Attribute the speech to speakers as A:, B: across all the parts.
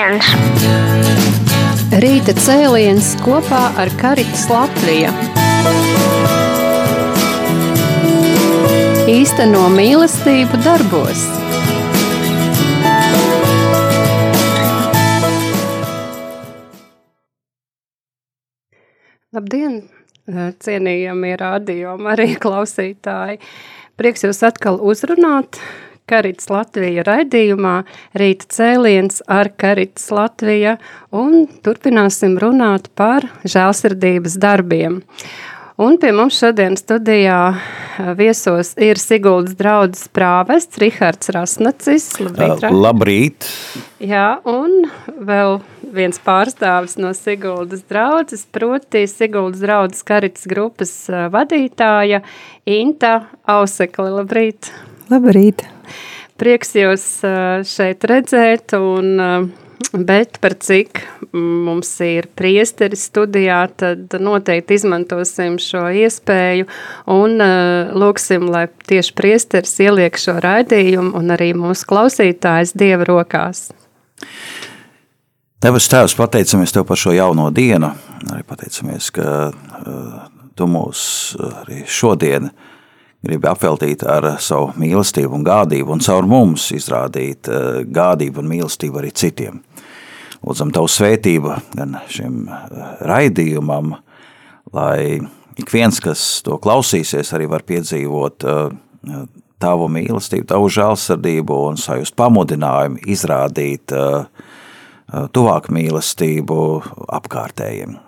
A: cēliens!
B: Rīta cēliens kopā ar Karitas Latviju. Īsteno mīlestību darbos. Labdien, cienījamie radio arī klausītāji! Prieks jūs atkal uzrunāt Karits Latvija raidījumā Rīta cēliens ar Karits Latvija un turpināsim runāt par žēlsirdības darbiem. Un pie mums šodien studijā viesos ir Siguldas draudzes prāvests Rihards Rasnacis.
C: Labrīt! Uh, labrīt!
B: Jā, un vēl viens pārstāvis no Siguldas draudzes, proti Siguldas draudzes Karits grupas vadītāja Inta Ausekli. Labrīt!
D: Labrīt!
B: Prieks jūs šeit redzēt, un, bet par cik mums ir priesteris studijā, tad noteikti izmantosim šo iespēju un lūksim, lai tieši priesteris ieliek šo raidījumu un arī mūsu klausītājs Dieva rokās.
C: Tevs Tēvs, pateicamies Tev par šo jauno dienu, arī pateicamies, ka uh, Tu mūs arī šodien uh, gribi apveltīt ar savu mīlestību un gādību, un caur mums izrādīt eh, gādību un mīlestību arī citiem. Lūdzam Tavu svētību gan šim eh, raidījumam, lai ik viens, kas to klausīsies, arī var piedzīvot eh, Tavu mīlestību, Tavu žēlsirdību un sajust pamudinājumu izrādīt tuvāk mīlestību apkārtējiem.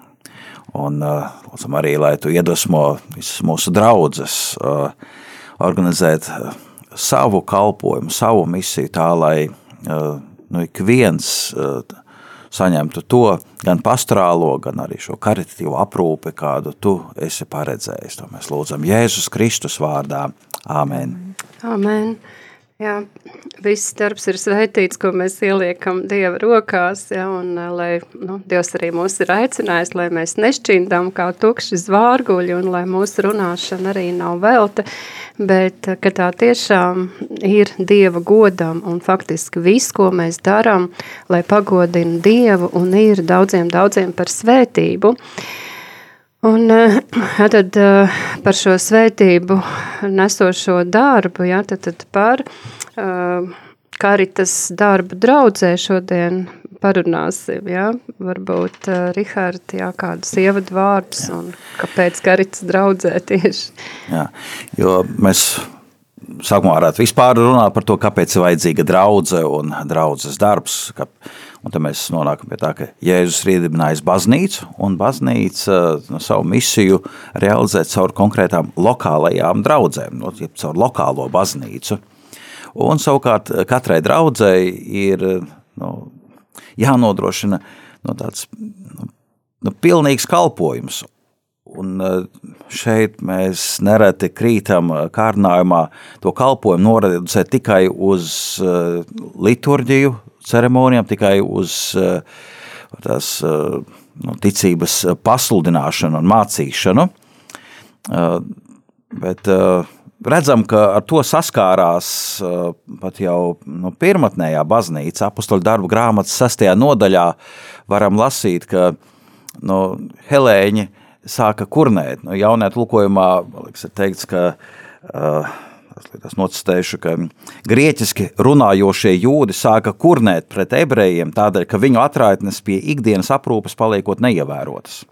C: Un lūdzam arī, lai tu iedvesmo visas mūsu draudzes organizēt savu kalpojumu, savu misiju tā, lai nu, ik viens saņemtu to gan pastorālo, gan arī šo karitatīvo aprūpi, kādu tu esi paredzējis. To mēs lūdzam Jēzus Kristus vārdā. Āmen.
B: Āmen. Jā, viss darbs ir sveitīts, ko mēs ieliekam Dieva rokās, ja, un lai, nu, Dievs arī mūs ir aicinājis, lai mēs nešķindām kā tukši zvārguļi, un lai mūsu runāšana arī nav velta, bet ka tā tiešām ir Dieva godam, un faktiski viss, ko mēs darām, lai pagodina Dievu, un ir daudziem, daudziem par svētību. Un tad par šo svētību nesošo darbu, ja, tad, tad par uh, karitas darbu draudzē šodien parunāsim, ja? varbūt Rihard, jā, kādus ievadu vārdus un kāpēc karitas draudzē tieši.
C: Jā, jo mēs sākumā varētu vispār runāt par to, kāpēc ir vajadzīga draudze un draudzes darbs, ka Un tad mēs nonākam pie tā, ka Jēzus ir iedibinājis baznīcu, un baznīca no savu misiju realizē caur konkrētām lokālajām draudzēm, no, caur lokālo baznīcu. Un savukārt katrai draudzēji ir nu, jānodrošina nu, tāds nu, nu, pilnīgs kalpojums. Un šeit mēs nereti krītam kārdinājumā to kalpojumu noreducēt tikai uz liturģiju, ceremonijām, tikai uz eh, tās eh, nu, ticības pasludināšanu un mācīšanu. Eh, bet redzam, ka ar to saskārās pat jau nu, pirmotnējā baznīca, apustuļu darbu grāmatas sastajā nodaļā varam lasīt, ka nu, Helēņi sāka kurnēt. Nu, jaunajā tulkojumā liekas, ir teikts, ka uh, Es nocitēšu, ka grieķiski runājošie jūdi sāka kurnēt pret ebrejiem tādēļ, ka viņu atraitnes pie ikdienas aprūpes paliekot neievērotas.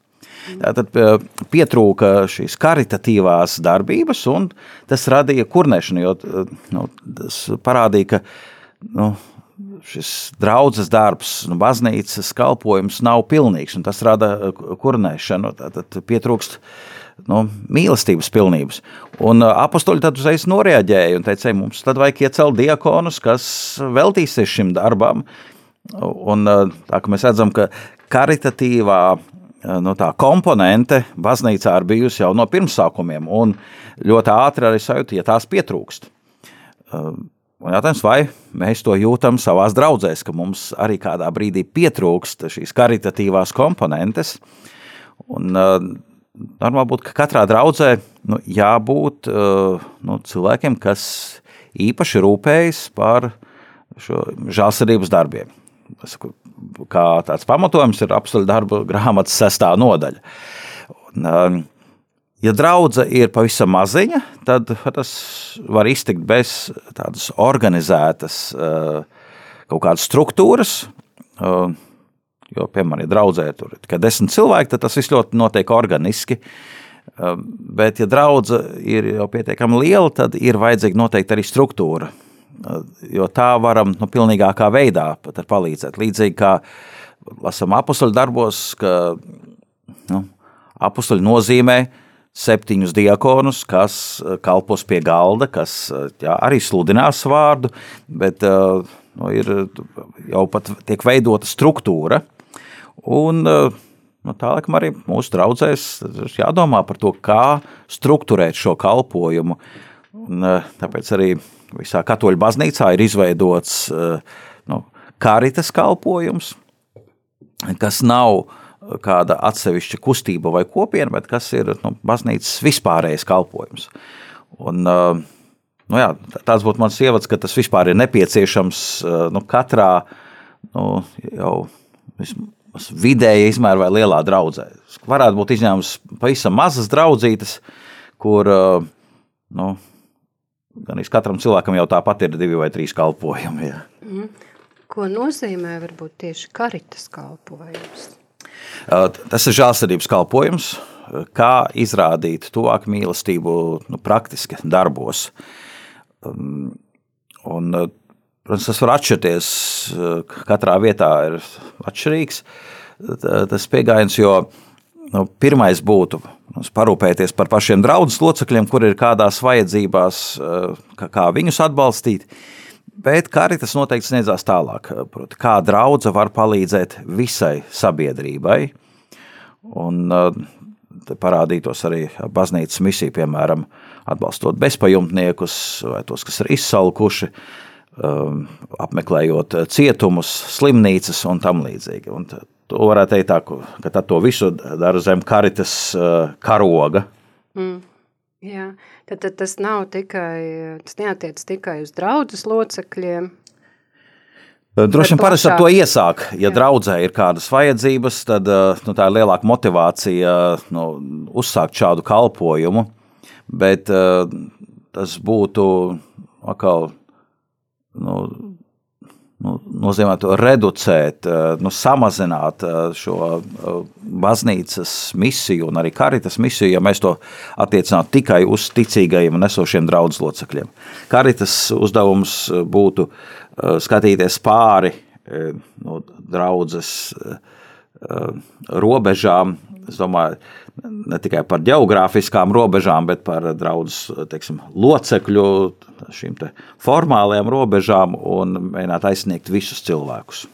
C: Tātad pietrūka šīs karitatīvās darbības, un tas radīja kurnēšanu, jo nu, tas parādīja, ka nu, šis draudzes darbs, nu, baznīcas kalpojums nav pilnīgs, un tas rada e, kurnēšanu. Tātad pietrūkst uh, nu, mīlestības pilnības. Un uh, apakstoļi tad uzreiz noreaģēja un teica, mums tad vajag iecelt diakonus, kas veltīsies šim darbam. Un uh, tā mēs redzam, ka karitatīvā nu, tā komponente baznīcā ir bijusi jau no pirmsākumiem, un ļoti ātri arī sajūta, ja tās pietrūkst. Un jautājums, vai mēs to jūtam savās draudzēs, ka mums arī kādā brīdī pietrūkst šīs karitatīvās komponentes, un normāli būtu, ka katrā draudzē nu, jābūt uh, nu, cilvēkiem, kas īpaši rūpējas par šo žēlsirdības darbiem. saku, kā tāds pamatojums ir apstuļu darbu grāmatas sestā nodaļa. Un, um, ja draudze ir pavisam maziņa, tad tas var iztikt bez tādas organizētas uh, kaut kādas struktūras, uh, jo, piemēram, ja draudzē tur ir tikai desmit cilvēki, tad tas viss ļoti notiek organiski. Um, bet, ja draudze ir jau pietiekami liela, tad ir vajadzīga noteikti arī struktūra jo tā varam nu, pilnīgākā veidā palīdzēt. Līdzīgi kā lasām apustuļu darbos, ka nu, apustuļi nozīmē septiņus diakonus, kas kalpos pie galda, kas jā, arī sludinās vārdu, bet nu, ir jau pat tiek veidota struktūra. Un, nu, tālāk arī mūsu draudzēs jādomā par to, kā strukturēt šo kalpojumu. Un, tāpēc arī visā katoļu baznīcā ir izveidots eh, nu, karitas kalpojums, kas nav kāda atsevišķa kustība vai kopiena, bet kas ir nu, baznīcas vispārējais kalpojums. Un, eh, nu jā, tāds būtu mans ievads, ka tas vispār ir nepieciešams eh, nu, katrā nu, jau vidēja izmēra vai lielā draudzē. Varētu būt izņēmums pavisam mazas draudzītes, kur nu, gan katram cilvēkam jau tāpat ir divi vai trīs kalpojumi. Jā. Mm.
B: Ko nozīmē varbūt tieši karitas kalpojums?
C: Tas ir žēlsirdības kalpojums, kā izrādīt tuvāku mīlestību nu, praktiski darbos. Um, un, protams, tas var atšķirties, katrā vietā ir atšķirīgs tas pieejams, nu, pirmais būtu parūpēties par pašiem draugu locekļiem, kur ir kādās vajadzībās, eh, kā viņus atbalstīt. Bet Karitas noteikti sniedzās tālāk, proti, kā draudzene var palīdzēt visai sabiedrībai. Un eh, parādītos arī baznīcas misija, piemēram, atbalstot bezpajumtniekus vai tos, kas ir izsalkuši, eh, apmeklējot cietumus, slimnīcas un tam līdzīgi. Un To varētu teikt, tā, ka tā to visu dara zem karitas uh, karoga. Mm.
B: Jā, tad, tad tas nav tikai, tas neatiec tikai uz draudzes locekļiem.
C: Droši vien parasti ar to iesāk. Ja Jā. draudzē ir kādas vajadzības, tad nu, tā ir lielāka motivācija nu, uzsākt šādu kalpojumu. Bet tas būtu atkal nu, nu, nozīmē to reducēt, eh, nu, samazināt eh, šo eh, baznīcas misiju un arī karitas misiju, ja mēs to attiecinātu tikai uz ticīgajiem un esošiem draudzes locekļiem. Karitas uzdevums būtu skatīties pāri no draudzes robežām, es domāju, ne tikai par geogrāfiskām robežām, bet par draugu locekļu, šīm formālajām robežām un mēģināt aizsniegt visus cilvēkus.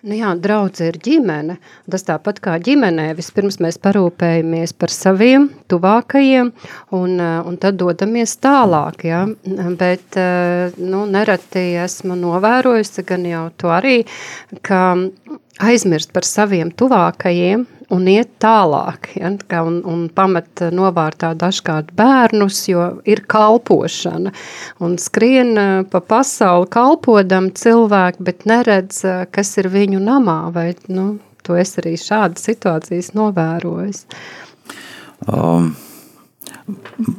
B: Nu jā, draudze ir ģimene. Tas tāpat kā ģimenē, vispirms mēs parūpējamies par saviem tuvākajiem un, un tad dodamies tālāk, ja? bet nu, nereti esmu novērojusi, gan jau to arī, ka aizmirst par saviem tuvākajiem un iet tālāk, ja, un, un pamet novārtā dažkārt bērnus, jo ir kalpošana, un skrien eh, pa pasauli kalpodam cilvēku, bet neredz, eh, kas ir viņu namā, vai, nu, to es arī šādas situācijas novērojis. Um,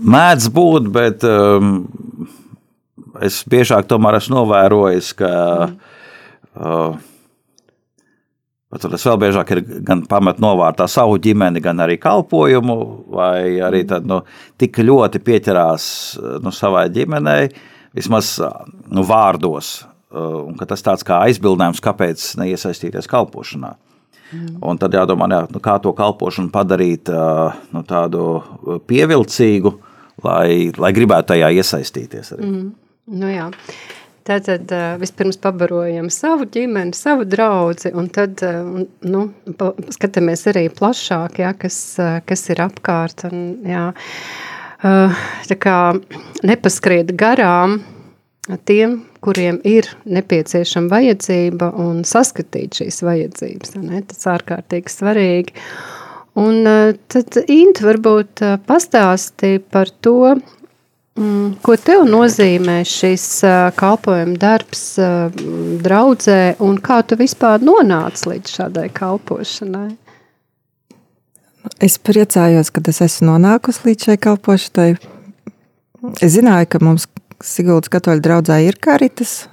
C: mēdz būt, bet um, es biežāk tomēr esmu novērojis, ka mm. uh, Bet tas vēl biežāk ir gan pamet novārtā savu ģimeni, gan arī kalpojumu, vai arī tad, nu, tik ļoti pieķerās nu, savai ģimenei, vismaz nu, vārdos. Un tas tāds kā aizbildinājums, kāpēc neiesaistīties kalpošanā. Mm. Un tad jādomā, jā, nu, kā to kalpošanu padarīt nu, tādu pievilcīgu, lai, lai gribētu tajā iesaistīties. Arī. Mm.
B: Nu, jā. Tātad vispirms pabarojam savu ģimeni, savu draugu, un tad nu, skatāmies arī plašāk, jā, kas, kas ir apkārt. Un, jā, tā kā nepaskriet garām tiem, kuriem ir nepieciešama vajadzība, un saskatīt šīs vajadzības. Ne? Tas ārkārtīgi svarīgi. Un tad Inta varbūt pastāstīja par to, ko tev nozīmē šis kalpojuma darbs draudzē un kā tu vispār nonāci līdz šādai kalpošanai?
A: Es priecājos, ka es esmu nonākusi līdz šai kalpošanai. Es zināju, ka mums Siguldas katoļu draugā ir karitas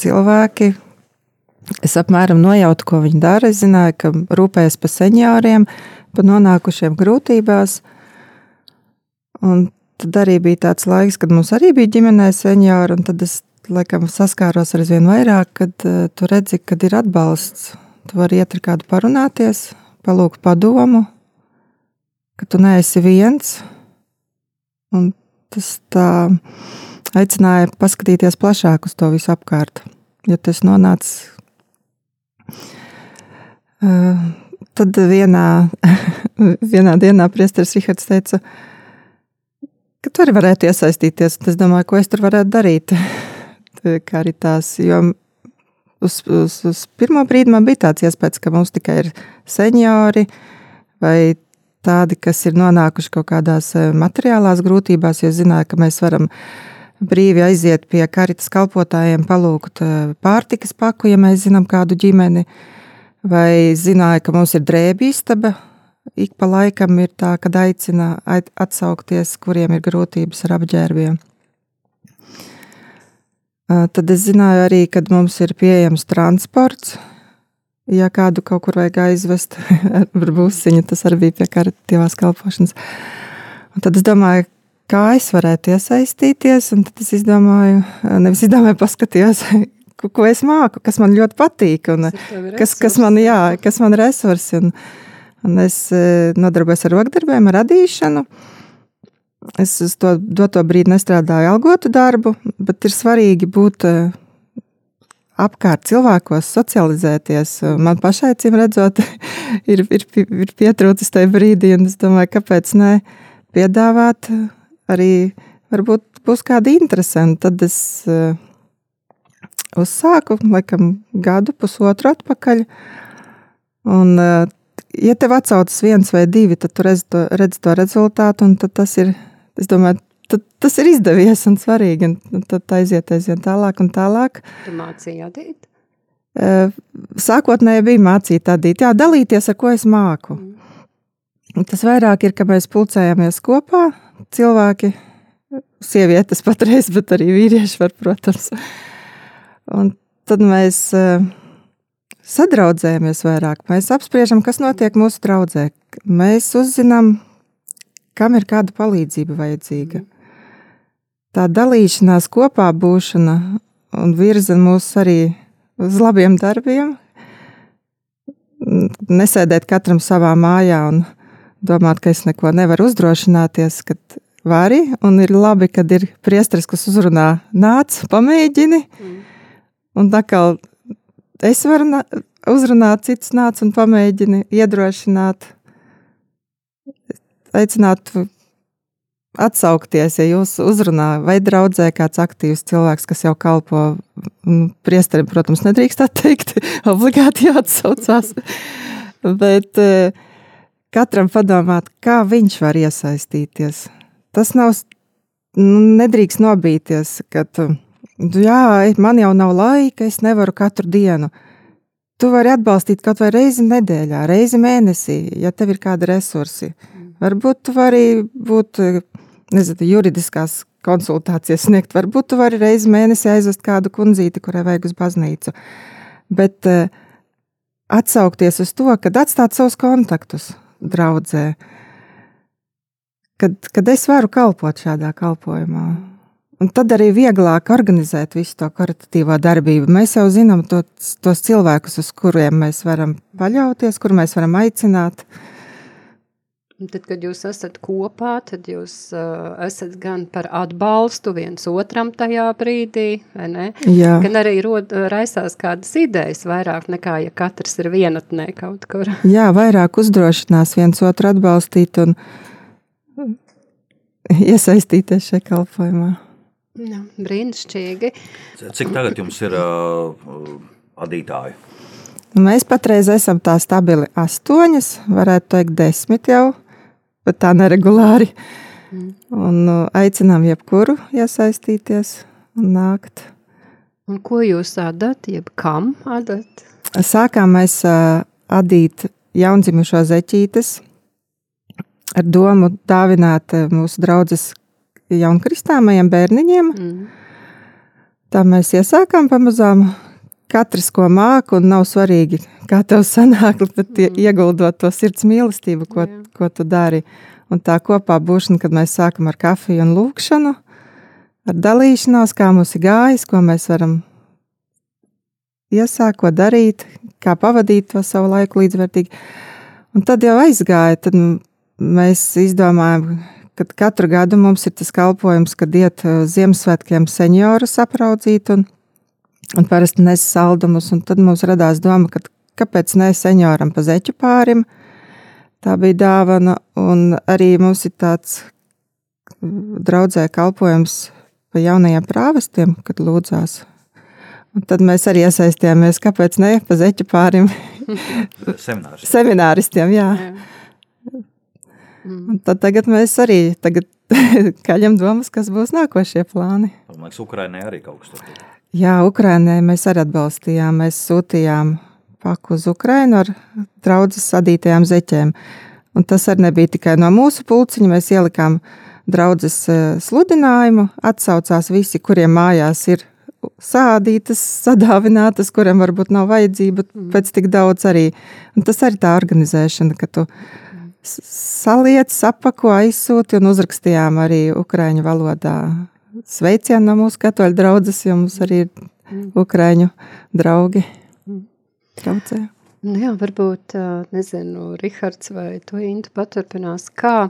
A: cilvēki. Es apmēram nojautu, ko viņi dara. Es zināju, ka rūpējas par senioriem, par nonākušiem grūtībās. Un tad arī bija tāds laiks, kad mums arī bija ģimenē seniori, un tad es laikam saskāros ar vien vairāk, kad uh, tu redzi, kad ir atbalsts. Tu vari iet ar kādu parunāties, palūgt padomu, ka tu neesi viens. Un tas tā aicināja paskatīties plašāk uz to visu apkārt. Ja tas nonāca, uh, tad vienā, vienā dienā priesteris Rihards teica, ka ka tu arī varētu iesaistīties. Es domāju, ko es tur varētu darīt. Kā arī tās, jo uz, uz, uz pirmo brīdi man bija tāds iespējas, ka mums tikai ir seniori vai tādi, kas ir nonākuši kaut kādās eh, materiālās grūtībās, jo zināju, ka mēs varam brīvi aiziet pie karitas kalpotājiem, palūgt eh, pārtikas paku, ja mēs zinām kādu ģimeni, vai zināju, ka mums ir drēbī istaba, ik pa laikam ir tā, kad aicina atsaukties, kuriem ir grūtības ar apģērbiem. Tad es zināju arī, kad mums ir pieejams transports. Ja kādu kaut kur vajag aizvest ar busiņu, tas arī bija pie karatīvās kalpošanas. Un tad es domāju, kā es varētu iesaistīties, un tad es izdomāju, nevis izdomāju, paskatījos, ko es māku, kas man ļoti patīk, un kas, kas man, jā, kas man resursi. Un, Un es e, nodarbojos ar rokdarbiem, ar radīšanu. Es uz to doto brīdi nestrādāju algotu darbu, bet ir svarīgi būt e, apkārt cilvēkos, socializēties. Man pašai, cīm redzot, ir, ir, ir pietrūcis tajā brīdī, un es domāju, kāpēc ne piedāvāt arī, varbūt būs kādi interesanti. Tad es uzsāku, laikam, gadu, pusotru atpakaļ. Un ja tev atsaucas viens vai divi, tad tu redz to, redz to rezultātu, un tas ir, es domāju, tad, tas ir izdevies un svarīgi. Un tad aiziet aizvien tālāk un tālāk.
B: Tu mācīji adīt?
A: Sākotnēji bija mācīt adīt, jā, dalīties, ar ko es māku. Mm. Tas vairāk ir, ka mēs pulcējamies kopā, cilvēki, sievietes patreiz, bet arī vīrieši var, protams. Un tad mēs uh, sadraudzējamies vairāk, mēs apspriežam, kas notiek mūsu draudzē. Mēs uzzinām, kam ir kāda palīdzība vajadzīga. Tā dalīšanās, kopā būšana un virza mūs arī uz labiem darbiem. Nesēdēt katram savā mājā un domāt, ka es neko nevaru uzdrošināties, kad vari, un ir labi, kad ir priesteris, kas uzrunā, nāc, pamēģini. Mm. Un kā es varu uzrunāt, cits nāc un pamēģini iedrošināt, aicināt atsaukties, ja jūs uzrunājat, vai draudzē kāds aktīvs cilvēks, kas jau kalpo. Priesterim, protams, nedrīkst atteikt, obligāti jāatsaucās. Bet e, katram padomāt, kā viņš var iesaistīties. Tas nav, nedrīkst nobīties, ka jā, man jau nav laika, es nevaru katru dienu. Tu vari atbalstīt kaut vai reizi nedēļā, reizi mēnesī, ja tev ir kādi resursi. Varbūt tu vari būt nezinu, juridiskās konsultācijas sniegt, varbūt tu vari reizi mēnesī aizvest kādu kundzīti, kurai vajag uz baznīcu. Bet uh, atsaukties uz to, kad atstāt savus kontaktus draudzē, kad, kad es varu kalpot šādā kalpošanā. Un tad arī vieglāk organizēt visu to karitatīvo darbību. Mēs jau zinām tos, tos cilvēkus, uz kuriem mēs varam paļauties, kur mēs varam aicināt.
B: Tad, kad jūs esat kopā, tad jūs uh, esat gan par atbalstu viens otram tajā brīdī. Gan arī rod, raisās kādas idejas vairāk nekā, ja katrs ir vienatnē kaut kur.
A: Jā, vairāk uzdrošinās viens otru atbalstīt un iesaistīties šajā kalpojumā.
B: Jā, brīnišķīgi.
C: Cik tagad jums ir uh, adītāji?
A: Mēs patreiz esam tā stabili astoņas, varētu teikt desmit jau, bet tā neregulāri. Mm. Un uh, aicinām jebkuru iesaistīties un nākt.
B: Un ko jūs atdat, jeb kam atdat?
A: Sākām mēs uh, adīt jaundzimušo zeķītes ar domu dāvināt mūsu draudzes jaunkristāmajiem bērniņiem. Mm. Tā mēs iesākām pamazām. Katrs, ko māca, un nav svarīgi, kā tev sanāk, bet mm. ieguldot to sirds mīlestību, ko, Jā. ko tu dari. Un tā kopā būšana, kad mēs sākam ar kafiju un lūkšanu, ar dalīšanos, kā mums ir gājis, ko mēs varam iesākt, ko darīt, kā pavadīt to savu laiku līdzvērtīgi. Un tad jau aizgāja, tad mēs izdomājām, ka katru gadu mums ir tas kalpojums, kad iet Ziemassvētkiem seniorus apraudzīt un, un parasti nes saldumus, un tad mums radās doma, ka kāpēc ne senioram pa zeķu pārim, tā bija dāvana, un arī mums ir tāds draudzē kalpojums pa jaunajiem prāvestiem, kad lūdzās. Un tad mēs arī iesaistījāmies, kāpēc ne pa zeķu pārim
C: semināristiem.
A: semināristiem jā. Jā. Un tad tagad mēs arī tagad kaļam domas, kas būs nākošie plāni.
C: Man liekas, Ukrainai arī kaut kas tāds.
A: Jā, Ukrainai mēs arī atbalstījām. Mēs sūtījām paku uz Ukrainu ar draudzes sadītajām zeķēm. Un tas arī nebija tikai no mūsu pulciņa. Mēs ielikām draudzes eh, sludinājumu, atsaucās visi, kuriem mājās ir sādītas, sadāvinātas, kuriem varbūt nav vajadzība mm. pēc tik daudz arī. Un tas arī tā organizēšana, ka tu saliec, sapako, aizsūti un uzrakstījām arī ukraiņu valodā sveicienu no mūsu katoļu draudzes, jo mums arī ir mm. ukraiņu draugi draudzē.
B: Nu jā, varbūt, nezinu, Rihards vai tu, Intu, paturpinās, kā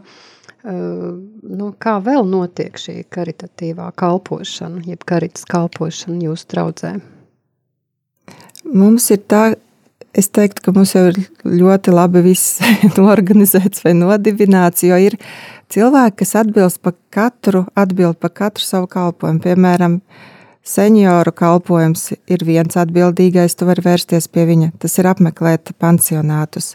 B: nu, kā vēl notiek šī karitatīvā kalpošana, jeb karitas kalpošana jūsu draudzē?
A: Mums ir tā, es teiktu, ka mums jau ir ļoti labi viss organizēts vai nodibināts, jo ir cilvēki, kas atbilst par katru, atbild par katru savu kalpojumu. Piemēram, senioru kalpojums ir viens atbildīgais, tu vari vērsties pie viņa. Tas ir apmeklēt pansionātus.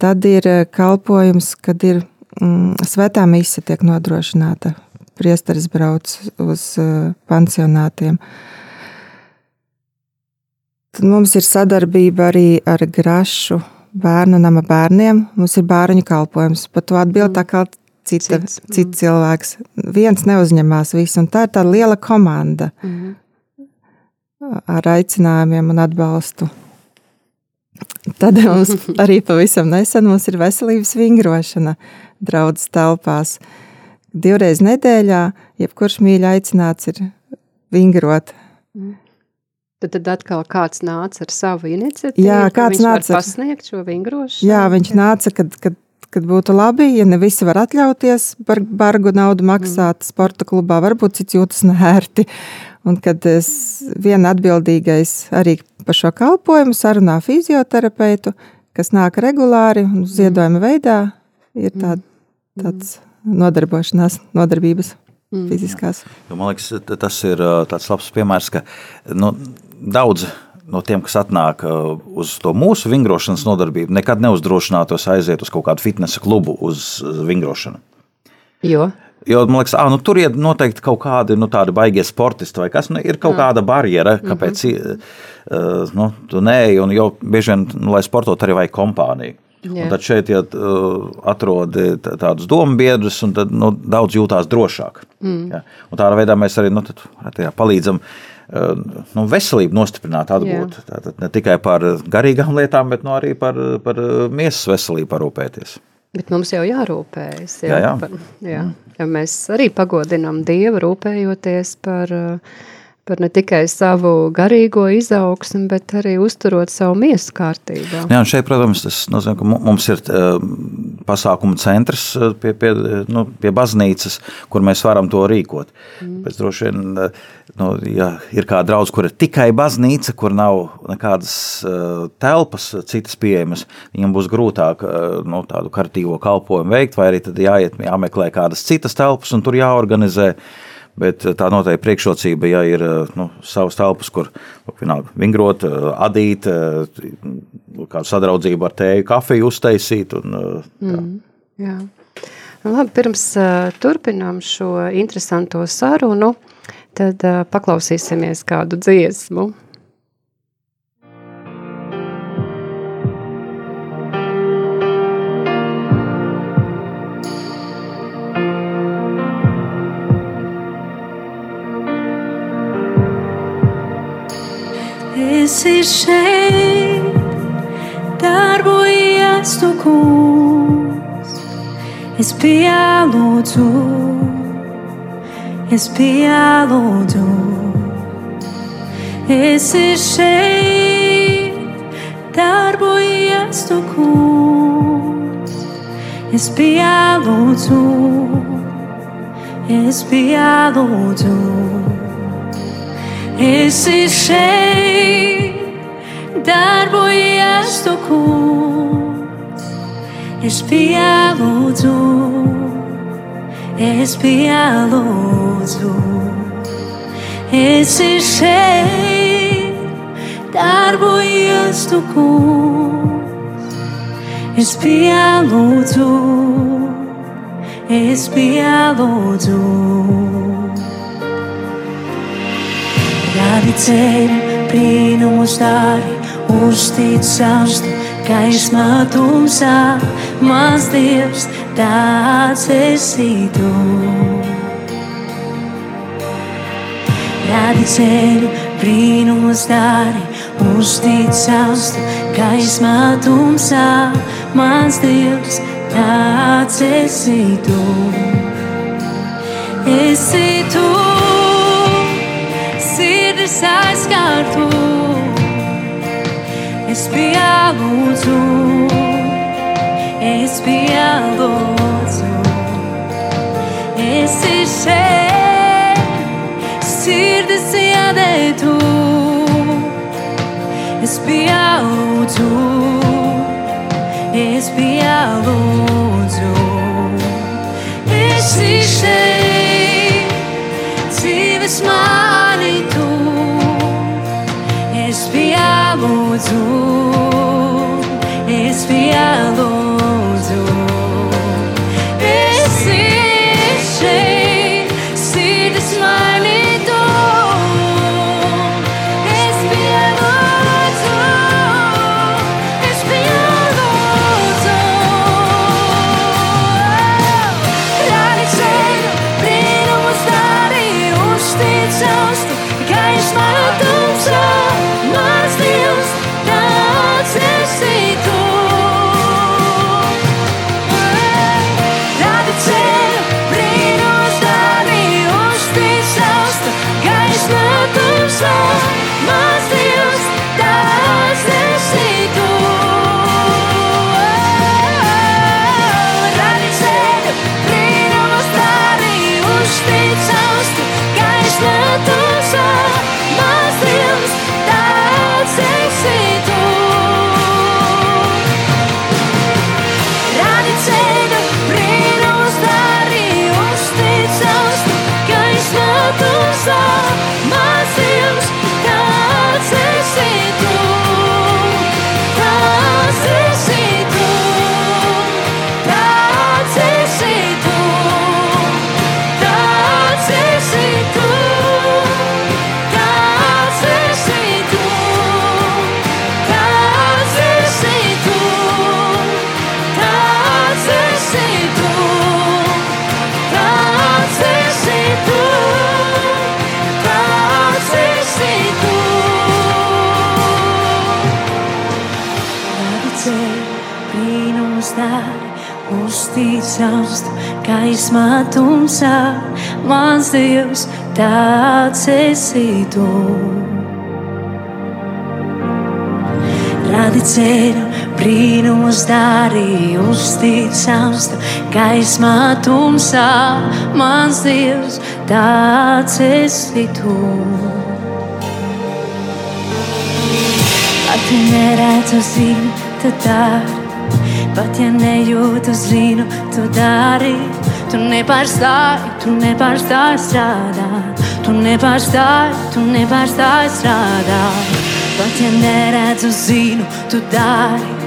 A: Tad ir kalpojums, kad ir mm, svētā mise tiek nodrošināta. Priesteris brauc uz uh, pansionātiem. Tad mums ir sadarbība arī ar Grašu bērnu nama bērniem. Mums ir bērnu kalpojums. Par to atbild tā kā cita, cits, cits mm. cilvēks. Viens neuzņemās visu, un tā ir tāda liela komanda mm. ar aicinājumiem un atbalstu. Tad mums arī pavisam nesen mums ir veselības vingrošana draudzes telpās. Divreiz nedēļā, jebkurš mīļi aicināts ir vingrot.
B: Mm. Tad, tad atkal kāds nāca ar savu iniciatīvu.
A: Jā, kāds nāca
B: ar pasniegt šo vingrošanu.
A: Jā, viņš nāca, kad, kad, kad būtu labi, ja ne visi var atļauties par bargu naudu maksāt mm. sporta klubā, varbūt cits jūtas nērti. Un kad viena atbildīgais arī par šo kalpojumu sarunā fizioterapeitu, kas nāk regulāri un ziedojuma veidā, ir tāda tāds nodarbošanās, nodarbības mm. fiziskās.
C: Jo, man liekas, tas ir tāds labs piemērs, ka nu, daudz no tiem, kas atnāk uz to mūsu vingrošanas nodarbību, nekad neuzdrošinātos aiziet uz kaut kādu fitnesa klubu uz vingrošanu.
B: Jo?
C: Jo man liekas, ah, nu, tur ir noteikti kaut kādi nu, baigie sportisti vai kas. Nu, ir kaut mm. kāda barjera, kāpēc mm -hmm. uh, nu, tu neej. Jo bieži vien, nu, lai sportot, arī vajag kompāniju. Tad šeit ja, atrod tādus domu biedrus, un tad, nu, daudz jūtās drošāk. Mm. Ja. Un tādā veidā mēs arī nu, tad, palīdzam nu, veselību nostiprināt, atgūt. Tātad ne tikai par garīgām lietām, bet nu, arī par, par miesas veselību parūpēties.
B: Bet mums jau jārūpējas. Jā, jā. jā. Jā. Ja mēs arī pagodinām Dievu, rūpējoties par uh, par ne tikai savu garīgo izaugsmu, bet arī uzturot savu miesu kārtībā.
C: Jā, un šeit, protams, tas nozīmē, ka mums ir uh, pasākumu centrs uh, pie, pie, nu, pie baznīcas, kur mēs varam to rīkot. Mm. Pēc droši vien, uh, nu, ja ir kāda draudz, kur ir tikai baznīca, kur nav nekādas telpas citas pieejamas, viņam būs grūtāk nu, tādu kartīvo kalpojumu veikt, vai arī tad jāiet, jāmeklē kādas citas telpas un tur jāorganizē. Bet tā noteikti priekšrocība, ja ir nu, savas telpas, kur vienalga, vingrot, adīt, kādu sadraudzību ar tēju, kafiju uztaisīt. Un,
B: mm, jā. Labi, pirms turpinām šo interesanto sarunu, tad paklausīsimies kādu dziesmu.
D: Esi šeit, darbojies tu kungs. Es pielūdzu, es pielūdzu, esi šeit, darbojies tu kungs. Es pielūdzu, es pielūdzu. Esi šeit, darbojies tu kungs. Es pielūdzu, es pielūdzu. Esi šeit, darbojies tu kungs. Es pielūdzu, es pielūdzu. Rādi ceļu, brīnumus dari, uztic saustu, gaismā tumsā, mans Dievs, tāds esi tu. Rādi ceļu, brīnumus dari, uztic saustu, gaismā tumsā, mans Dievs, tāds esi tu. Esi tu sirdis aizskārtu. Es pielūdzu, es pielūdzu, es ir šeit, sirdis iedētu. Es pielūdzu, austu, gaismā tumsā, mans Dievs, tāds esi tu. Rādi ceļu, brīnumus dari, uztic austu, gaismā tumsā, mans Dievs, tāds esi tu. Ja neredzu, zinu, tu dari. Pat ja nejūtu, zinu, tu dari. Tu nepārstāji, tu nepārstāji strādāt. Tu nepārstāji, tu nepārstāji strādāt. Pat ja neredzu, zinu, tu dari.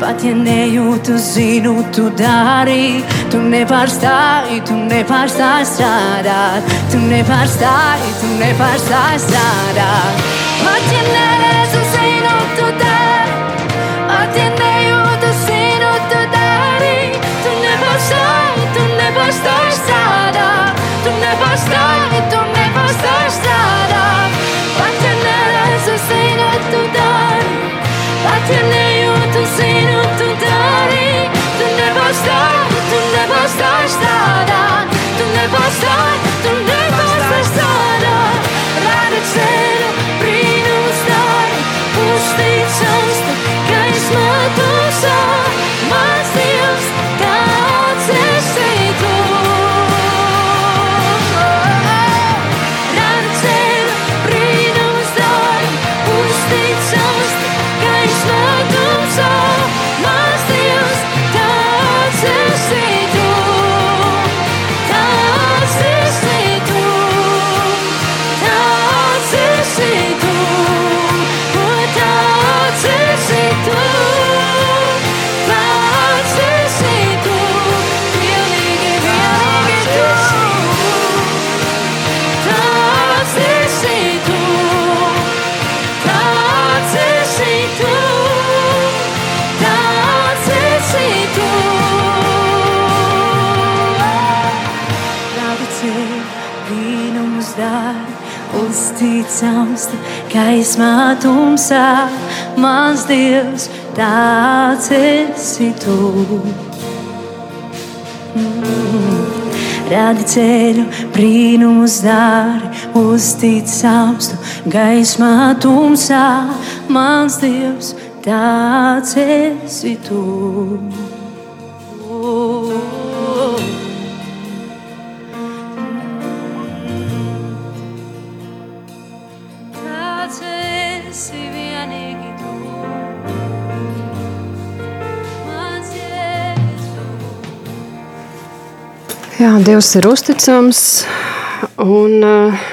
D: pat ja nejūtu, zinu, tu dari. Tu nepārstāji, tu nepārstāji strādāt, tu nepārstāji, tu nepārstāji strādāt. Pat ja neredzu, zinu, tu dari, pat ja nejūtu, nepārstāji strādāt, tu nepārstāji, tu nepārstāji strādāt. Tu gaismā tumsā, mans Dievs, tāds esi tu. Mm. Rādi ceļu, brīnums dara, uzticams, tu gaismā tumsā, mans Dievs, tāds esi tu.
B: Jā, Dievs ir uzticams, un uh,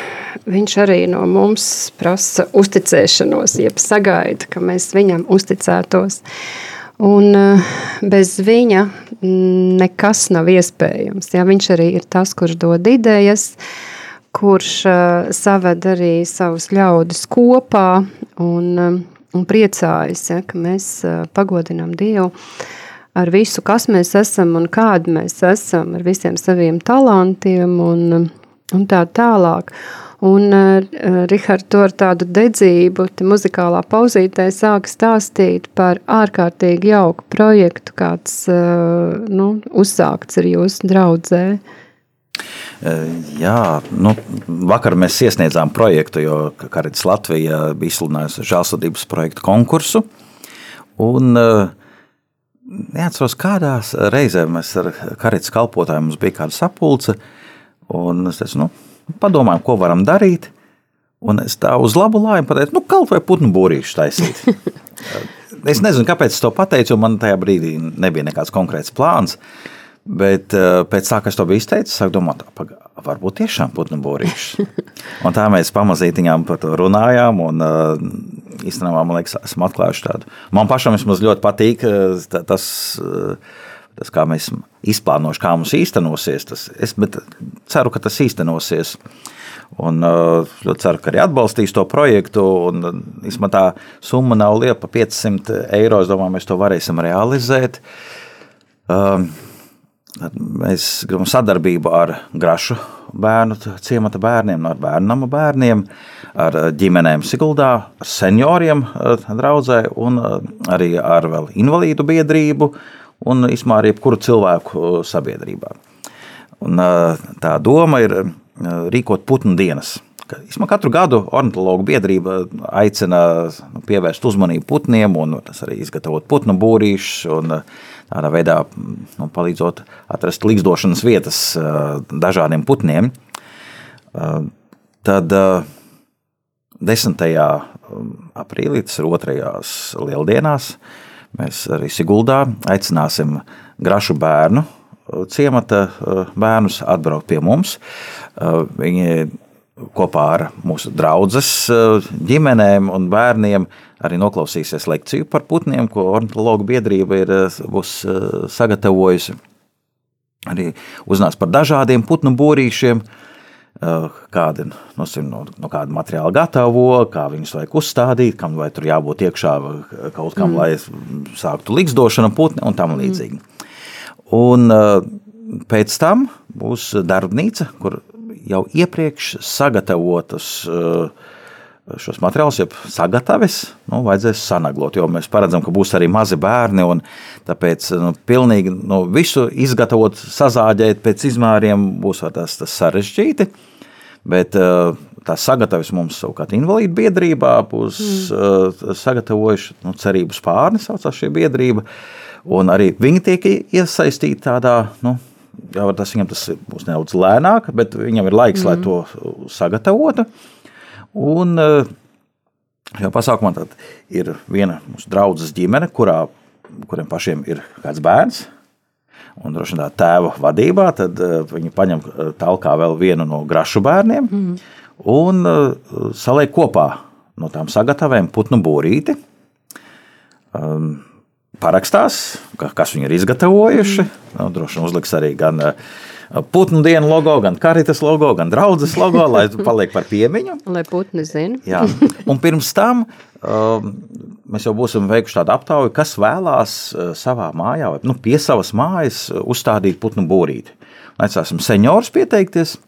B: Viņš arī no mums prasa uzticēšanos, jeb sagaida, ka mēs viņam uzticētos. Un uh, bez viņa mm, nekas nav iespējams. Jā, viņš arī ir tas, kurš dod idejas, kurš uh, saved arī savus ļaudis kopā un, un priecājas, ja, ka mēs pagodinām Dievu ar visu, kas mēs esam un kādi mēs esam, ar visiem saviem talantiem un, un tā tālāk. Un uh, Rihards to ar tādu dedzību, te muzikālā pauzītē sāk stāstīt par ārkārtīgi jauku projektu, kāds uh, nu, uzsākts ir jūsu draudzē.
C: Jā, nu, vakar mēs iesniedzām projektu, jo Karits Latvija bija izsludinājusi žēlsirdības projektu konkursu. Un, neatceros, kādās reizēs mēs ar Karits kalpotājiem mums bija kāda sapulce, un es teicu, nu, padomājam, ko varam darīt. Un es tā uz labu lājumu pateicu, nu, kaut vai putnu būrīšu taisīt. es nezinu, kāpēc es to pateicu, jo man tajā brīdī nebija nekāds konkrēts plāns. Bet pēc tā, kas to bija izteicis, sāk domāt, varbūt tiešām putnu būrīšus. Un tā mēs pamazītiņām par to runājām. Un, īstenībā, man liekas, esam atklājuši tādu. Man pašam ļoti patīk tas tas, kā mēs izplānosim, kā mums īstenosies. Tas, es ceru, ka tas īstenosies. Un ļoti ceru, ka arī atbalstīs to projektu. Un, vismaz tā summa nav liela, pa 500 eiro. Es domāju, mēs to varēsim realizēt. Mēs gribam sadarbību ar Grašu bērnu ciemata bērniem, ar bērnu nama bērniem, ar ģimenēm Siguldā, ar senioriem draudzē un arī ar vēl invalīdu biedrību un īstenībā ar jebkuru cilvēku sabiedrībā. Un, tā doma ir rīkot putnu dienas. Īsumā katru gadu ornitologu biedrība aicina nu, pievērst uzmanību putniem, un tas arī izgatavot putnu būrīšus, tādā veidā nu, palīdzot atrast līgzdošanas vietas dažādiem putniem. Tad 10. aprīlī, tas ir otrajās lieldienās, mēs arī Siguldā aicināsim grašu bērnu ciemata bērnus atbraukt pie mums. Viņi kopā ar mūsu draugas ģimenēm un bērniem arī noklausīsies lekciju par putniem, ko ornitologu biedrība ir būs sagatavojusi. Arī uzzinās par dažādiem putnu būrīšiem, kādi no, no, no kāda materiāla gatavo, kā viņus vajag uzstādīt, kam vai tur jābūt iekšā kaut kam, mm. lai sāktu liksdošana putni un tam līdzīgi. Mm. Un pēc tam būs darbnīca, kur jau iepriekš sagatavotas šos materiālus, jau sagatavis, nu, vajadzēs sanaglot, jo mēs paredzam, ka būs arī mazi bērni, tāpēc nu, pilnīgi nu, visu izgatavot, sazāģēt pēc izmēriem būs tas, tas sarežģīti, bet tās sagatavis mums savukārt invalīdu biedrībā būs mm. sagatavojuši, nu, cerības pārni saucās šī biedrība, un arī viņi tiek iesaistīti tādā, nu, jā, tas viņam tas būs nedaudz lēnāk, bet viņam ir laiks, mm. lai to sagatavotu. Un šajā pasākumā ir viena mūsu draudzes ģimene, kurā, kuriem pašiem ir kāds bērns. Un droši vien tā tēva vadībā, tad viņi paņem talkā vēl vienu no grašu bērniem mm. un saliek kopā no tām sagatavēm putnu būrīti. Um, parakstās, kas viņi ir izgatavojuši. Mm. Nu, droši vien uzliks arī gan uh, putnu dienu logo, gan karitas logo, gan draudzes logo, lai paliek par piemiņu.
B: Lai putni zina.
C: Jā, un pirms tam um, mēs jau būsim veikuši tādu aptauju, kas vēlās uh, savā mājā, vai nu, pie savas mājas uzstādīt putnu būrīti. Aicināsim seniorus pieteikties.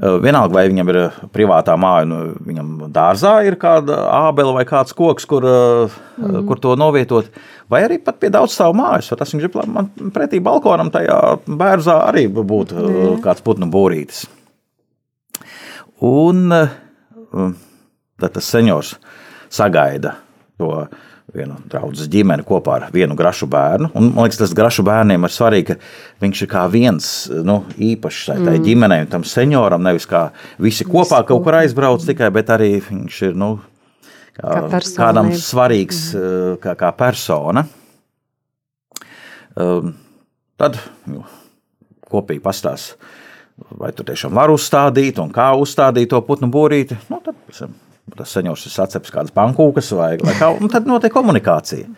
C: Eh, vienalga, vai viņam ir eh, privātā māja, nu, viņam dārzā ir kāda ābele vai kāds koks, kur, mm. kur to novietot, vai arī pat pie daudz savu mājas. Tas viņš grib, man pretī balkonam tajā bērzā arī būtu mm. kāds putnu būrītis. Un tad tas seniors sagaida to vienu draugu ģimeni kopā ar vienu grašu bērnu. Un, man liekas, tas grašu bērniem ir svarīgi, ka viņš ir kā viens nu, īpašs mm. ģimenei un tam senioram. Nevis kā visi kopā kaut kur aizbrauc tikai, bet arī viņš ir nu, kā, kā kādam svarīgs mm. kā, kā persona. Um, tad nu, kopīgi pastāstīs, vai tu tiešām vari uzstādīt un kā uzstādīt to putnu būrīti. Nu, tad, piemēram, ir saceps kādas pankūkas vai, vai kā, un tad notiek komunikācija.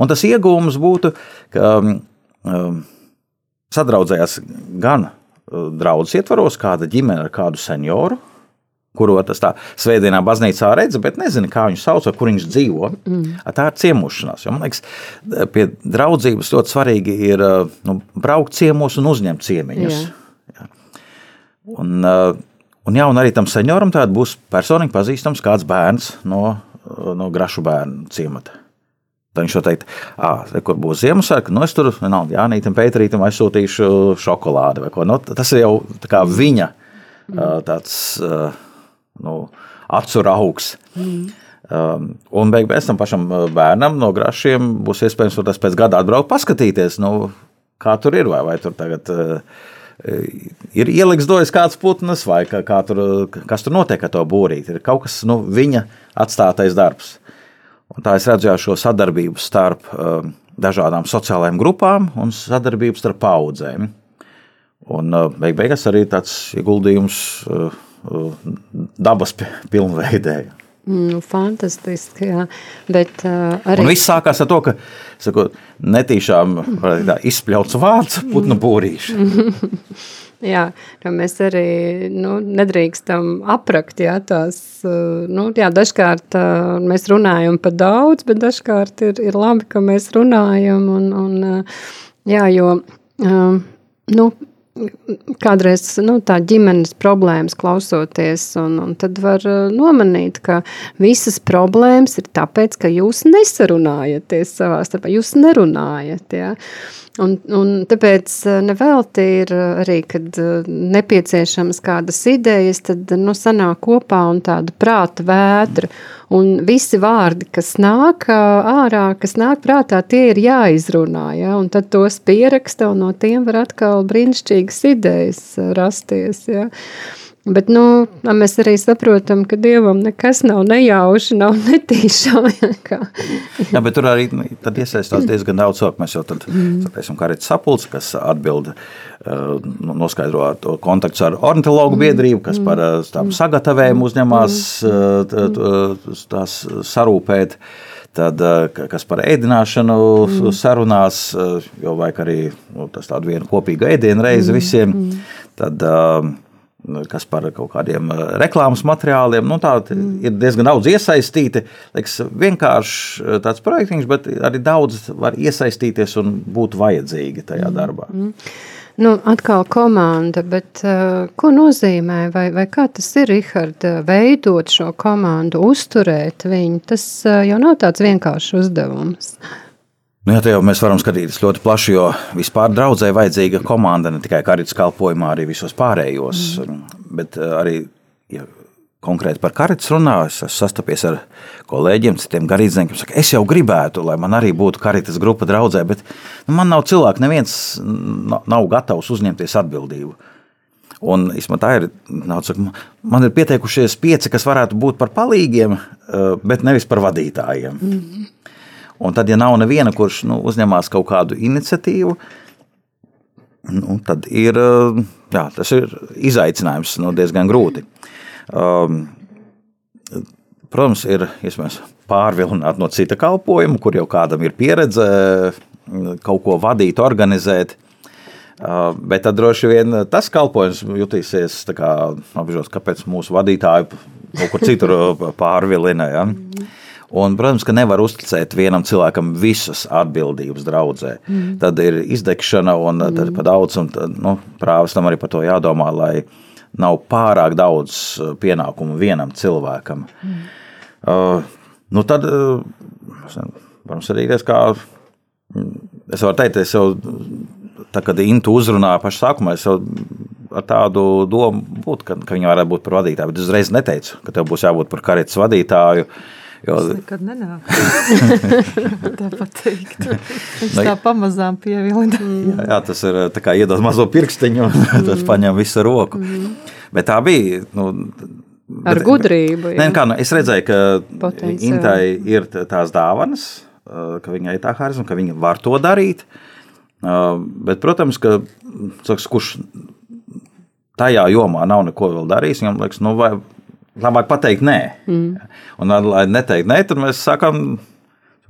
C: Un tas iegūms būtu, ka um, um sadraudzējās gan uh, draudzes ietvaros, kāda ģimene ar kādu senioru, kuru tas tā svētdienā baznīcā redz, bet nezina, kā viņu sauc, kur viņš dzīvo. Mm. Tā ir ciemošanās. Jo, man liekas, pie draudzības ļoti svarīgi ir uh, nu, braukt ciemos un uzņemt ciemiņus. Jā. Un, uh, Un, jā, un arī tam senioram tād būs personīgi pazīstams kāds bērns no, no grašu bērnu ciemata. Tad viņš jau teikt, ah, kur būs Ziemassvētka, nu es tur nav Jānītam, Pēterītam aizsūtīšu šokolādi vai ko. Nu, tas ir jau tā viņa mm. tāds nu, acu augs. Mm. Um, un beig pēc tam pašam bērnam no grašiem būs iespējams tas pēc gada atbraukt paskatīties, nu, kā tur ir, vai, vai tur tagad uh, ir ieliks dojas kāds putns, vai kā, kā tur, kas tur notiek ar to būrīti. Ir kaut kas nu, viņa atstātais darbs. Un tā es redzu šo sadarbību starp uh, dažādām sociālajām grupām un sadarbību starp paudzēm. Un uh, beig beigās arī tāds ieguldījums dabas pilnveidē.
B: Mm, fantastiski, jā. Bet uh, arī...
C: Un viss sākās ar to, ka saku, netīšām tā, izspļauts vārds putnu būrīši.
B: jā, ka mēs arī nu, nedrīkstam aprakt, jā, tās, nu, jā, dažkārt uh, mēs runājam par daudz, bet dažkārt ir, ir labi, ka mēs runājam un, un uh, jā, jo, uh, nu, kādreiz nu, tā ģimenes problēmas klausoties, un, un tad var uh, nomanīt, ka visas problēmas ir tāpēc, ka jūs nesarunājaties savā starpā, jūs nerunājat. Ja? Un, un tāpēc uh, nevelti ir uh, arī, kad nepieciešamas kādas idejas, tad nu, sanāk kopā un tāda prāta vētra. Un visi vārdi, kas nāk ārā, kas nāk prātā, tie ir jāizrunā. Ja? Un tad tos pieraksta, un no tiem var atkal brīnišķīgas idejas rasties. Ja? Bet nu, mēs arī saprotam, ka dievam nekas nav nejauši, nav netīšām.
C: Jā, bet tur arī nu, iesaistās diezgan daudz cilvēku. Mēs jau tādā veidā kā redzam, sapulci, kas atbild, nu, noskaidro kontaktus ar ornitologu biedrību, kas par tām sagatavojumu uzņemās tās sarūpēt. Tad, kas par ēdināšanu sarunās, jau vajag arī nu, tādu vienu kopīgu ēdienu reizi visiem. Tad, uh, kas par kaut kādiem eh, reklāmas materiāliem. Nu, tā mm. ir diezgan daudz iesaistīti. Liekas, vienkārši eh, tāds projekts, bet arī daudz var iesaistīties un būt vajadzīgi tajā mm. darbā. Mm.
B: Nu, atkal komanda, bet uh, ko nozīmē, vai, vai kā tas ir, Rihard, veidot šo komandu, uzturēt viņu? Tas uh, jau nav tāds vienkāršs uzdevums. Uh,
C: Nu, jā, jau mēs varam skatīties ļoti plaši, jo vispār draudzē vajadzīga komanda ne tikai karitas kalpojumā, arī visos pārējos. Mm. Bet eh, arī, ja konkrēti par karitas runā, es esmu sastapies ar kolēģiem, citiem garīdzniekiem, kas saka, es jau gribētu, lai man arī būtu karitas grupa draudzē, bet nu, man nav cilvēku, neviens nav gatavs uzņemties atbildību. Un, tā ir. Saka, man ir pieteikušies pieci, kas varētu būt par palīgiem, eh, bet nevis par vadītājiem. Mm -hmm. Un tad, ja nav neviena, kurš nu, uzņemās kaut kādu iniciatīvu, nu, tad ir, jā, tas ir izaicinājums nu, diezgan grūti. Um, protams, ir iespējams pārvilināt no cita kalpojuma, kur jau kādam ir pieredze kaut ko vadīt, organizēt. Uh, bet tad droši vien tas kalpojums jutīsies apžos, kāpēc mūsu vadītāji kaut kur citur pārvilina. Ja? Un, protams, ka nevar uzticēt vienam cilvēkam visas atbildības draudzē. Mm. Tad ir izdegšana un mm. tad pa daudz, un nu, prāvestam arī par to jādomā, lai nav pārāk daudz uh, pienākumu vienam cilvēkam. Mm. Uh, nu tad, uh, protams, arī tas kā, es varu teikt, es jau, tā, kad Intu uzrunāja pašā sākumā, es jau ar tādu domu būtu, ka, ka viņa varētu būt par vadītāju, bet uzreiz neteicu, ka tev būs jābūt par karietas vadītāju, uh,
A: Jo... Tas nekad nenāk. tā pateikt. Viņš tā pamazām pievilina.
C: jā, jā, tas ir tā kā iedod mazo pirkstiņu, un tas paņem visu roku. Mm. Bet tā bija. Nu,
B: Ar bet, gudrību.
C: Nē, kā, nu, es redzēju, ka Potenciāli. Intai ir tās dāvanas, ka viņai tā harizma, ka viņa var to darīt. Bet, protams, ka saks, kurš tajā jomā nav neko vēl darījis, viņam liekas, nu, vai, Labāk pateikt nē. Mm. Un, lai neteikt nē, tad mēs sākam.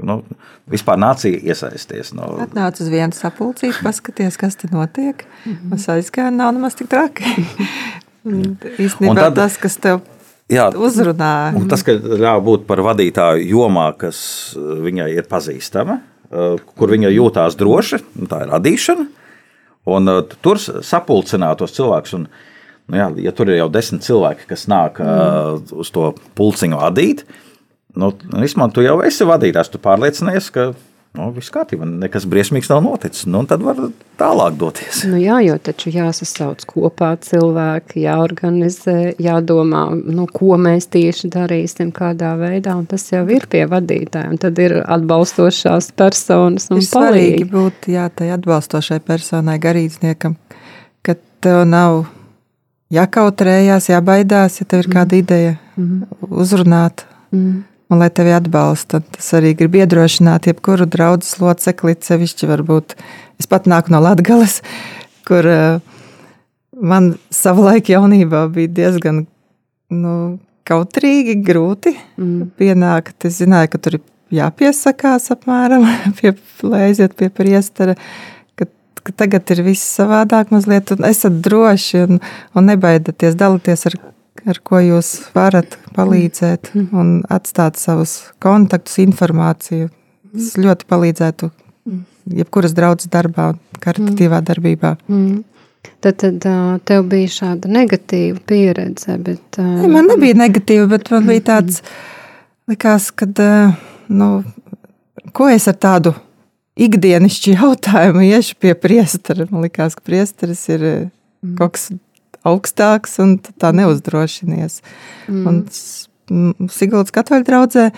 C: Nu, vispār nācija iesaisties. No...
A: Atnāc uz vienu sapulcīti, paskaties, kas tur notiek. Mm -hmm. Mēs aizgājām, nav nemaz tik traki. Īstenībā tad, tas, kas tev jā, uzrunā.
C: Un tas, ka ļauj būt par vadītāju jomā, kas viņai ir pazīstama, kur viņa jūtās droši, tā ir radīšana. Un tur sapulcināt tos cilvēkus. Un, Nu, jā, ja tur ir jau desmit cilvēki, kas nāk mm. uh, uz to pulciņu vadīt, nu, vismaz tu jau esi vadītājs, tu pārliecinies, ka nu, viss kārtībā, nekas briesmīgs nav noticis. Nu, tad var tālāk doties.
B: Nu, jā, jo taču jāsasauc kopā cilvēki, jāorganizē, jādomā, nu, ko mēs tieši darīsim, kādā veidā. Tas jau ir pie vadītājiem. Tad ir atbalstošās personas un ir
A: palīgi. būt jā, tai atbalstošai personai, garīdzniekam, ka tev nav jākautrējās, jābaidās, ja tev ir kāda mm. ideja mm. uzrunāt. Mm. Un, lai tevi atbalsta, tas arī grib iedrošināt jebkuru draugu locekli, sevišķi varbūt. Es pat nāku no Latvijas, kur uh, man savulaik jaunībā bija diezgan nu, kautrīgi, grūti mm. pienākt. Es zināju, ka tur ir jāpiesakās apmēram, pie, lai aiziet pie priestera ka tagad ir viss savādāk, mazliet, un esat droši un, un nebaidieties dalīties ar, ar ko jūs varat palīdzēt mm. un atstāt savus kontaktus, informāciju. Tas ļoti palīdzētu jebkuras draudzes darbā, karitatīvā mm. darbībā. Mm.
B: Tad, tad tev bija šāda negatīva pieredze. Bet,
A: ne, man nebija negatīva, bet man bija tāds, likās, ka, nu, ko es ar tādu ikdienišķi jautājumi iešu pie priestera. Man liekas, ka priesteris ir eh, mm. kaut kas augstāks un tā neuzdrošinies. Mm. Un Siguldas katoļu draudzē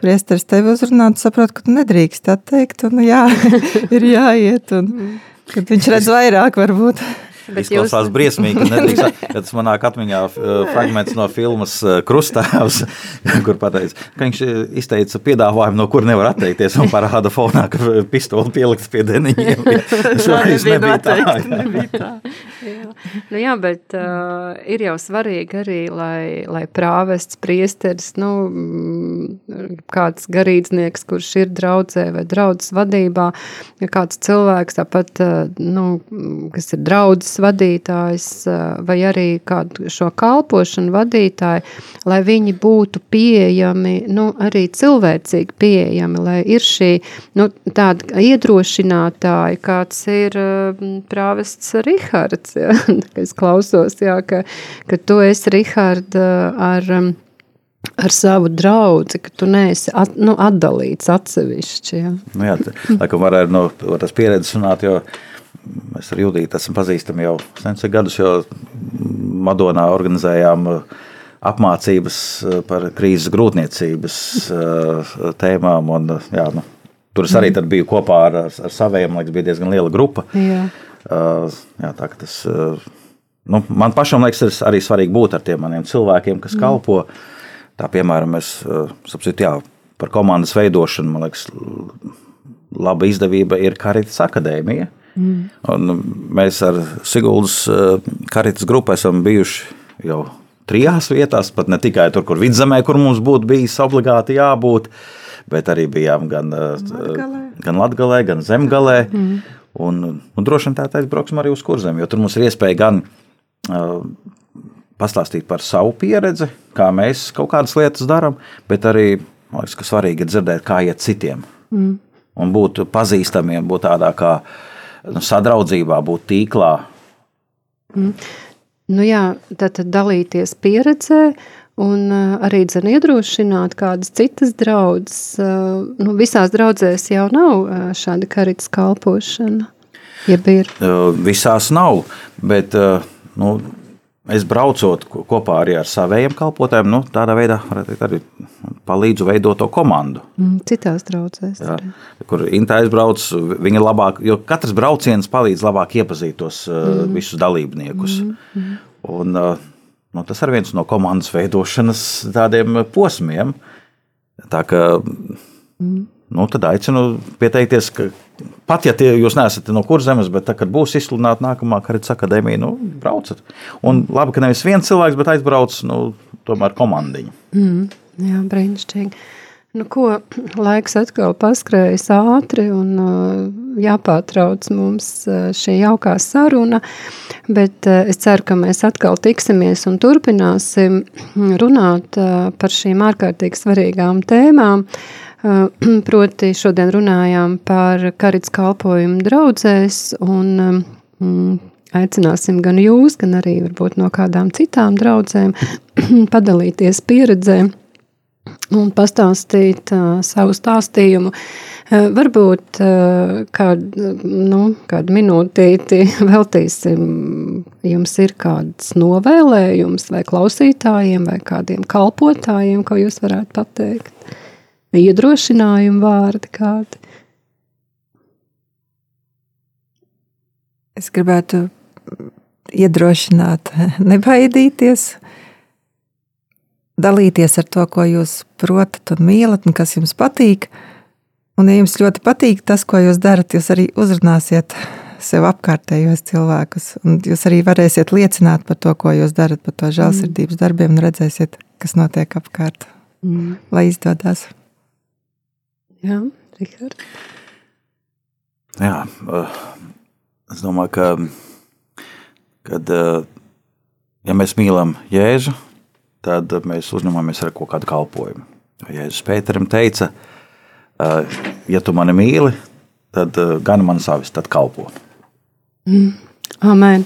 A: priesteris tevi uzrunā, tu saproti, ka tu nedrīkst tā teikt, un jā, ir jāiet, un mm. kad viņš redz vairāk varbūt.
C: Izklausās jūs... briesmīgi. Nedrīkst, tas manā atmiņā fragments no filmas Krustāvs, kur pateica, ka viņš izteica piedāvājumu, no kur nevar atteikties un parāda fonā, ka pistoli pielikts pie deniņiem.
B: Tas nebija tā. Nebija tā. jā. Nu, jā, bet uh, ir jau svarīgi arī, lai, lai prāvests, priesteris, nu, kāds garīdznieks, kurš ir draudzē vai draudzes vadībā, ja kāds cilvēks tāpat, uh, nu, kas ir draudzes vadītājs uh, vai arī kādu šo kalpošanu vadītāju, lai viņi būtu pieejami, nu, arī cilvēcīgi pieejami, lai ir šī, nu, tāda iedrošinātāja, kāds ir uh, prāvests Rihards, ja, es klausos, jā, ka, ka tu esi Riharda ar ar savu draugu, ka tu neesi at, nu, atdalīts atsevišķi. Ja.
C: Nu jā, laikam var arī no tas pieredzes runāt, jo mēs ar Judītu esam pazīstami jau senci gadus, jo Madonā organizējām uh, apmācības uh, par krīzes grūtniecības uh, tēmām. Un, jā, nu, tur es arī biju kopā ar, ar saviem, liekas, bija diezgan liela grupa. Jā. Jā, tā, tas, nu, man pašam liekas, ir arī svarīgi būt ar tiem maniem cilvēkiem, kas kalpo. Mm Tā piemēram, es saprotu, jā, par komandas veidošanu, man liekas, laba izdevība ir Karitas akadēmija. Mm. Un mēs ar Siguldas eh, Karitas grupu esam bijuši jau trijās vietās, pat ne tikai tur, kur vidzemē, kur mums būtu bijis obligāti jābūt, bet arī bijām gan eh, Latgalē, gan, Latgalē, gan Zemgalē. Mm. Un, un droši vien tā aizbrauksim arī uz kurzem, jo tur mums ir iespēja gan uh, pastāstīt par savu pieredzi, kā mēs kaut kādas lietas darām, bet arī man liekas, ka svarīgi ir dzirdēt, kā iet citiem. Mm. Un būt pazīstamiem, būt tādā kā nu, sadraudzībā, būt tīklā.
B: Mm. Nu jā, tad, dalīties pieredzē. Un uh, arī dzen, iedrošināt kādas citas draudzes. Uh, nu, visās draudzēs jau nav uh, šāda karitas kalpošana.
C: Visās nav, bet nu, es braucot kopā arī ar saviem kalpotājiem, nu, tādā veidā teikt, arī palīdzu veidot to komandu.
B: Mm, citās draudzēs. Jā,
C: kur Inta aizbrauc, viņa labāk, jo katrs brauciens palīdz labāk iepazīt tos mm. visus dalībniekus. Mm. Mm. Un, nu, tas ir viens no komandas veidošanas tādiem posmiem. Tā kā mm nu, tad aicinu pieteikties. Pat ja tie, jūs neesat no kurzemes, bet tā, kad būs izsludināta nākamā karitas akadēmija, nu, braucat. Un labi, ka nevis viens cilvēks, bet aizbrauc nu, tomēr komandiņa.
B: Mm, jā, brīnišķīgi. Nu, ko laiks atkal paskrējas ātri un uh, jāpārtrauc mums uh, šī jaukā saruna, bet uh, es ceru, ka mēs atkal tiksimies un turpināsim runāt par šīm ārkārtīgi svarīgām tēmām. Eh, proti šodien runājām par karits kalpojumu draudzēs un mm, aicināsim gan jūs, gan arī varbūt no kādām citām draudzēm padalīties pieredzē un pastāstīt uh, savu stāstījumu. Uh, varbūt uh, kādu, nu, kādu minūtīti veltīsim, jums ir kāds novēlējums vai klausītājiem vai kādiem kalpotājiem, ko jūs varētu pateikt iedrošinājumu vārdi kādi?
A: Es gribētu iedrošināt, nebaidīties, dalīties ar to, ko jūs protat un mīlat, un kas jums patīk. Un, ja jums ļoti patīk tas, ko jūs darat, jūs arī uzrunāsiet sev apkārtējos cilvēkus. Un jūs arī varēsiet liecināt par to, ko jūs darat, par to žēlsirdības darbiem, un redzēsiet, kas notiek apkārt. Mm. Lai izdodas!
B: Jā, Rihard.
C: Jā, eh, es domāju, ka kad, eh, ja mēs mīlam Jēzu, tad mēs uzņemamies ar kaut kādu kalpošanu. Jēzus Pēterim teica, eh, ja tu mani mīli, tad gan man savis, tad kalpo.
B: Mm. Amen.